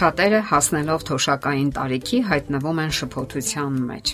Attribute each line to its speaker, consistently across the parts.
Speaker 1: Շատերը հասնելով թոշակային տարիքի հայտնվում են շփոթության մեջ։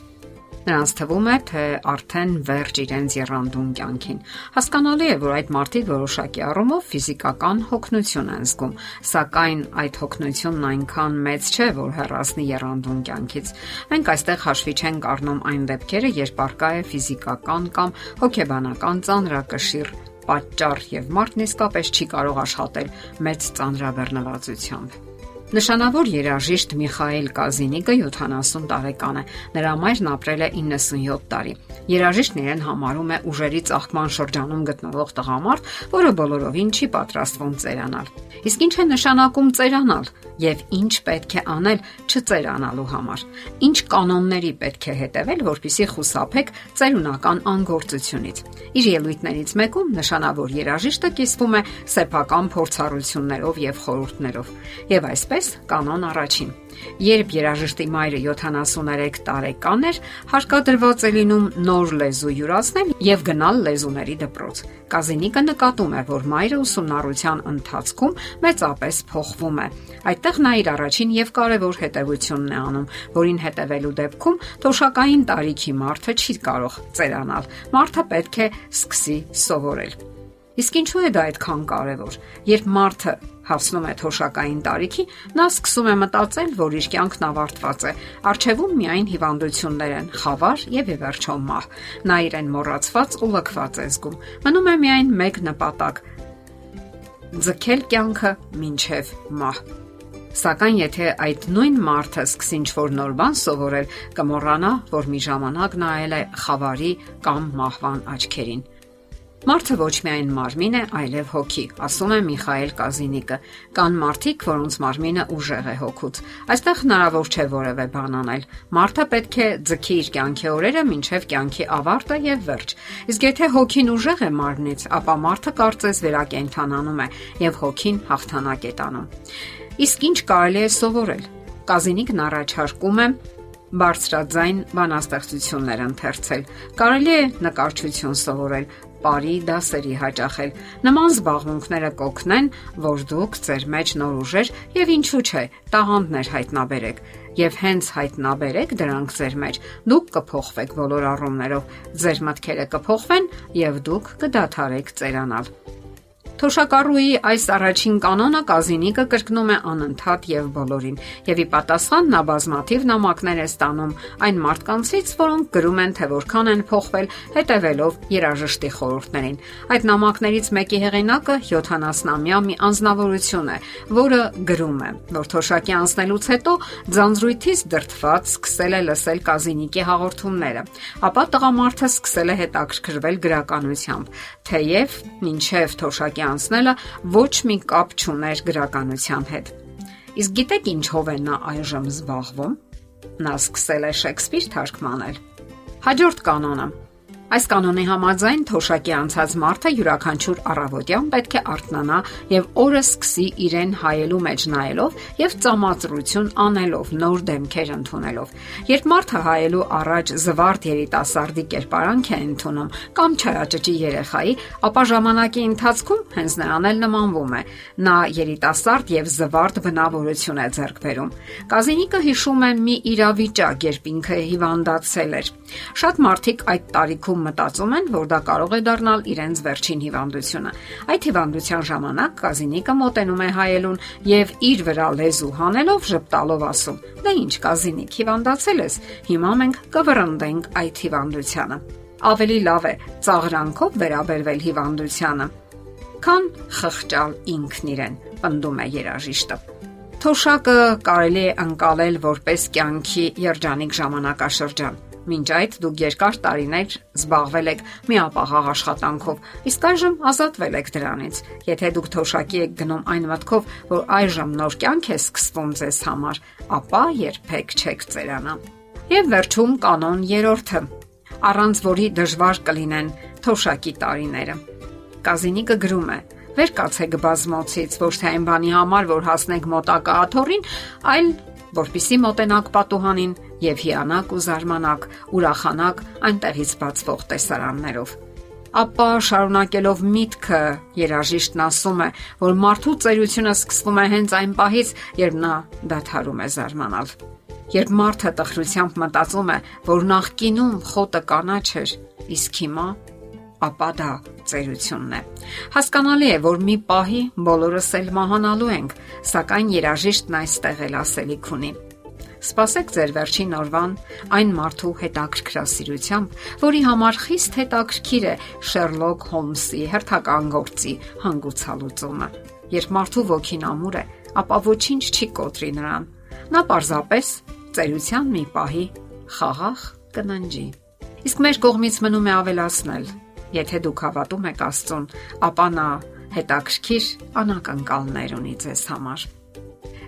Speaker 1: Նրանց թվում է, թե արդեն վերջ իրենց երանդուն կյանքին։ Հասկանալի է, որ այդ մարդիկ որոշակի առումով ֆիզիկական հոգնություն են զգում, սակայն այդ հոգնությունն այնքան մեծ չէ, որ հեռացնի երանդուն կյանքից։ Մենք այստեղ հաշվի չենք առնում այն դեպքերը, երբ արկա է ֆիզիկական կամ հոգեբանական ծանրակշիռ պատճառ եւ մարդն իսկապես չի կարող աշխատել մեծ ծանրաբեռնվածությամբ։ Նշանավոր երաժիշտ Միխայել Կազինիկը 70 տարեկան է։ Նրա մայրն ապրել է 97 տարի։ Երաժիշտն իրեն համարում է ուժերի ծաղկման շրջանում գտնվող տղամարդ, որը բոլորովին չի պատրաստվում ծերանալ։ Իսկ ինչ է նշանակում ծերանալ եւ ինչ պետք է անել չծերանալու համար։ Ինչ կանոնների պետք է հետևել, որpիսի խուսափեք ծերունական անգործությունից։ Իր ելույթներից մեկում նշանավոր երաժիշտը կիսվում է սեփական փորձառություններով եւ խորհուրդներով։ Եվ այսպես կանոն առաջին Երբ երաժշտի մայրը 73 տարեկան էր, հարկադրված է լինում նոր լեզու յուրացնել եւ գնալ լեզուների դպրոց։ Կազինիկը նկատում է, որ մայրը ուսումնառության ընթացքում մեծապես փոխվում է։ Այդտեղ նա իր առաջին եւ կարևոր հետևությունն է անում, որին հետևելու դեպքում թոշակային տարիքի մարդը չի կարող ծերանալ։ Մարդը պետք է սկսի սովորել։ Իսկ ինչու է դա այդքան կարևոր։ Երբ մարդը հասնում է թոշակային տարիքի, նա սկսում է մտածել, որ իր կյանքն ավարտված է։ Արչևում միայն հիվանդություններ են, խավար եւ ի վերջո մահ։ Նա իրեն մոռացված ու լքված է զգում։ Մնում է միայն մեկ նպատակ՝ ձգել կյանքը մինչև մահ։ Սակայն եթե այդ նույն մարդը սկսի ինչ-որ նոր բան սովորել, կմոռանա, որ մի ժամանակ նայել է խավարի կամ մահվան աչքերին։ Մարդը ոչ միայն մարմին է, այլև հոգի, ասում է Միխայել Կազինիկը։ Կան մարդիկ, որոնց մարմինը ուժեղ է հոգուց։ Այստեղ հնարավոր չէ որևէ բան անել։ Մարդը պետք է ձգի իր կյանքի օրերը մինչև կյանքի ավարտը եւ վերջ։ Իսկ եթե հոգին ուժեղ է մարմնից, ապա մարդը կարծես վերակենդանանում է եւ հոգին հաղթանակ է տանում։ Իսկ ինչ կարելի է սովորել։ Կազինիկն առաջարկում է բարձրաձայն բանաստեղծություններ ընթերցել։ Կարելի է նկարչություն սովորել, բարի դասերի հաճախել։ Նման զբաղմունքները կօգնեն, որ դուք ձեր մեջ նոր ուժեր եւ ինչու՞ չէ, տաղանդներ հայտնաբերեք։ Եվ հենց հայտնաբերեք դրանք ձեր մեջ, դուք կփոխվեք բոլոր առումներով։ Ձեր մտքերը կփոխվեն եւ դուք կդադարեք ծերանալ։ Թոշակառուի այս առաջին կանոնը Կազինիկը կրկնում է անընդհատ եւ բոլորին, եւ ի պատասխան նա բազմաթիվ նամակներ է ստանում այն մարդկանցից, որոնք գրում են, թե որքան են փոխվել հետևելով երաժշտի խորհուրդներին։ Այդ նամակներից մեկի հեղինակը 70-ամյա մի անznավորություն է, որը գրում է, որ թոշակի անցնելուց հետո ձանձրույթից դրթված սկսել է լսել Կազինիկի հաղորդումները, ապա տղամարդը սկսել է հետաքրքրվել գրականությամբ, թեև մինչև թոշակի անցնելը ոչ մի կապ չուներ գրականության հետ։ Իսկ գիտեք ինչով է նա այժմ զբաղվում։ Նա սկսել է Շեքսպիր թարգմանել։ Հաջորդ կանոնը Այս կանոնի համաձայն թոշակի անցած մարդը յուրաքանչյուր առավոտյան պետք է արթնանա եւ օրը սկսի իրեն հայելու մեջ նայելով եւ ծամածրություն անելով, նոր դեմքեր ընդունելով։ Երբ մարդը հայելու առաջ զվարթ երիտասարդի կերպարանք է ընդունում կամ չարաճճի երեխայի, ապա ժամանակի ընթացքում հենց նրան էլ նմանվում է։ Նա երիտասարդ եւ զվարթ բնավորություն է ձեռք բերում։ Կազինիկը հիշում է մի իրավիճակ, երբ ինքը հիվանդացել էր։ Շատ մարդիկ այդ տարիքում Շատերում մտածում են, որ դա կարող է դառնալ իրենց վերջին հիվանդությունը։ Այդ հիվանդության ժամանակ Կազինիկը մոտենում է հայելուն եւ իր վրա լեզու հանելով ժպտալով ասում. «Դե ինչ, Կազինիկ, հիվանդացել ես։ Հիմա մենք կվռնդենք այդ հիվանդությանը»։ Ավելի լավ է ծաղրանքով վերաբերվել հիվանդությանը, քան խղճալ ինքն իրեն, պնդում է երաժիշտը։ Թոշակը կարելի է անցալել որպես կյանքի երջանիկ ժամանակաշրջան Մինչ այդ դուք երկար տարիներ զբաղվել եք միապաղաղ աշխատանքով, իսկ այժմ ազատվել եք դրանից։ Եթե դուք թոշակի եք գնում այն մտքով, որ այժմ նոր կյանք է սկսվում ձեզ համար, ապա երբեք չեք ծերանա։ Եվ վերջում կանոն երրորդը, առանց որի դժվար կլինեն թոշակի տարիները։ Կազինիկը գրում է. Վեր կացեք բազմոցից ոչ թե այն բանի համար, որ հասնեք մոտակա աթորին, այլ որpիսի մոտենակ պատուհանին եւ հիանաք ու զարմանաք, ուրախանաք այնտեղից բացվող տեսարաններով։ Ապա շարունակելով միտքը, երաժիշտն ասում է, որ մարդու ծերությունը սկսվում է հենց այն պահից, երբ նա դադարում է զարմանալ։ Երբ մարդը տխրությամբ մտածում է, որ նախկինում խոտը կանաչ էր, իսկ հիմա ապա դա ծերությունն է։ Հասկանալի է, որ մի պահի բոլորս էլ մահանալու ենք, սակայն երաժիշտն այստեղ էլ ասելիք ունի։ Սպասեք ձեր վերջին օրվան այն մարդու հետաքրքրասիրությամբ, որի համար խիստ հետաքրքիր է Շերլոկ Հոլմսի հերթական գործի հանգուցալուծումը։ Երբ մարդու ոգին ամուր է, ապա ոչինչ չի կոտրի նրան։ Նա պարզապես ծերության մի պահի խաղաղ կննջի։ Իսկ մեր կողմից մնում է ավելացնել. եթե դուք հավատում եք Աստծուն, ապա նա հետաքրքիր անակնկալներ ունի ձեզ համար։